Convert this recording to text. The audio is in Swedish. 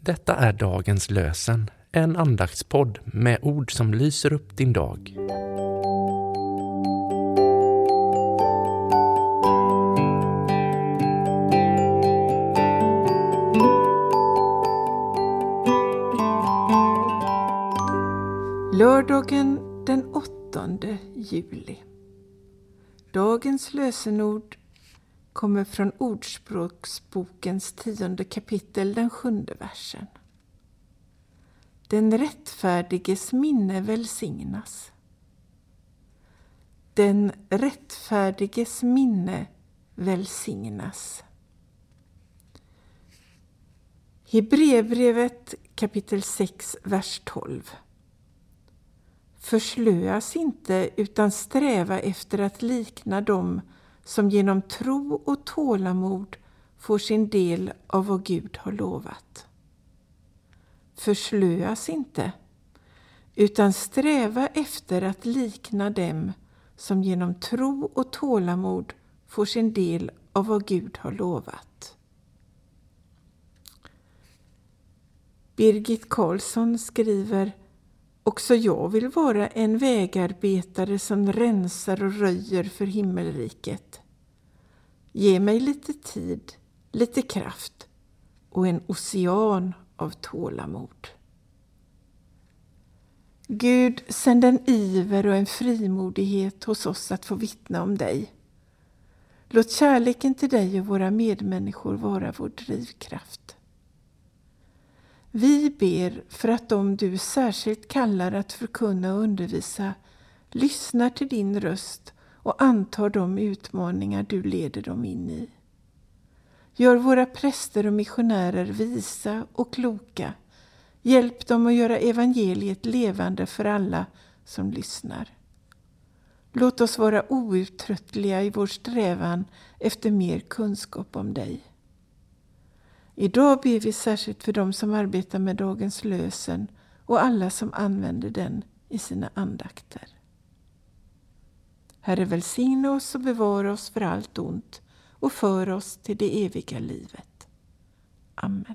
Detta är dagens lösen, en andaktspodd med ord som lyser upp din dag. Lördagen den 8 juli. Dagens lösenord kommer från Ordspråksbokens tionde kapitel, den sjunde versen. Den rättfärdiges minne välsignas. Den rättfärdiges minne välsignas. Hebreerbrevet kapitel 6, vers 12. Förslöas inte utan sträva efter att likna dem som genom tro och tålamod får sin del av vad Gud har lovat. Förslöas inte, utan sträva efter att likna dem som genom tro och tålamod får sin del av vad Gud har lovat. Birgit Karlsson skriver Också jag vill vara en vägarbetare som rensar och röjer för himmelriket. Ge mig lite tid, lite kraft och en ocean av tålamod. Gud, sänd en iver och en frimodighet hos oss att få vittna om dig. Låt kärleken till dig och våra medmänniskor vara vår drivkraft. Vi ber för att de du särskilt kallar att förkunna och undervisa lyssnar till din röst och antar de utmaningar du leder dem in i. Gör våra präster och missionärer visa och kloka. Hjälp dem att göra evangeliet levande för alla som lyssnar. Låt oss vara outtröttliga i vår strävan efter mer kunskap om dig. Idag ber vi särskilt för dem som arbetar med dagens lösen och alla som använder den i sina andakter. Herre välsigna oss och bevara oss för allt ont och för oss till det eviga livet. Amen.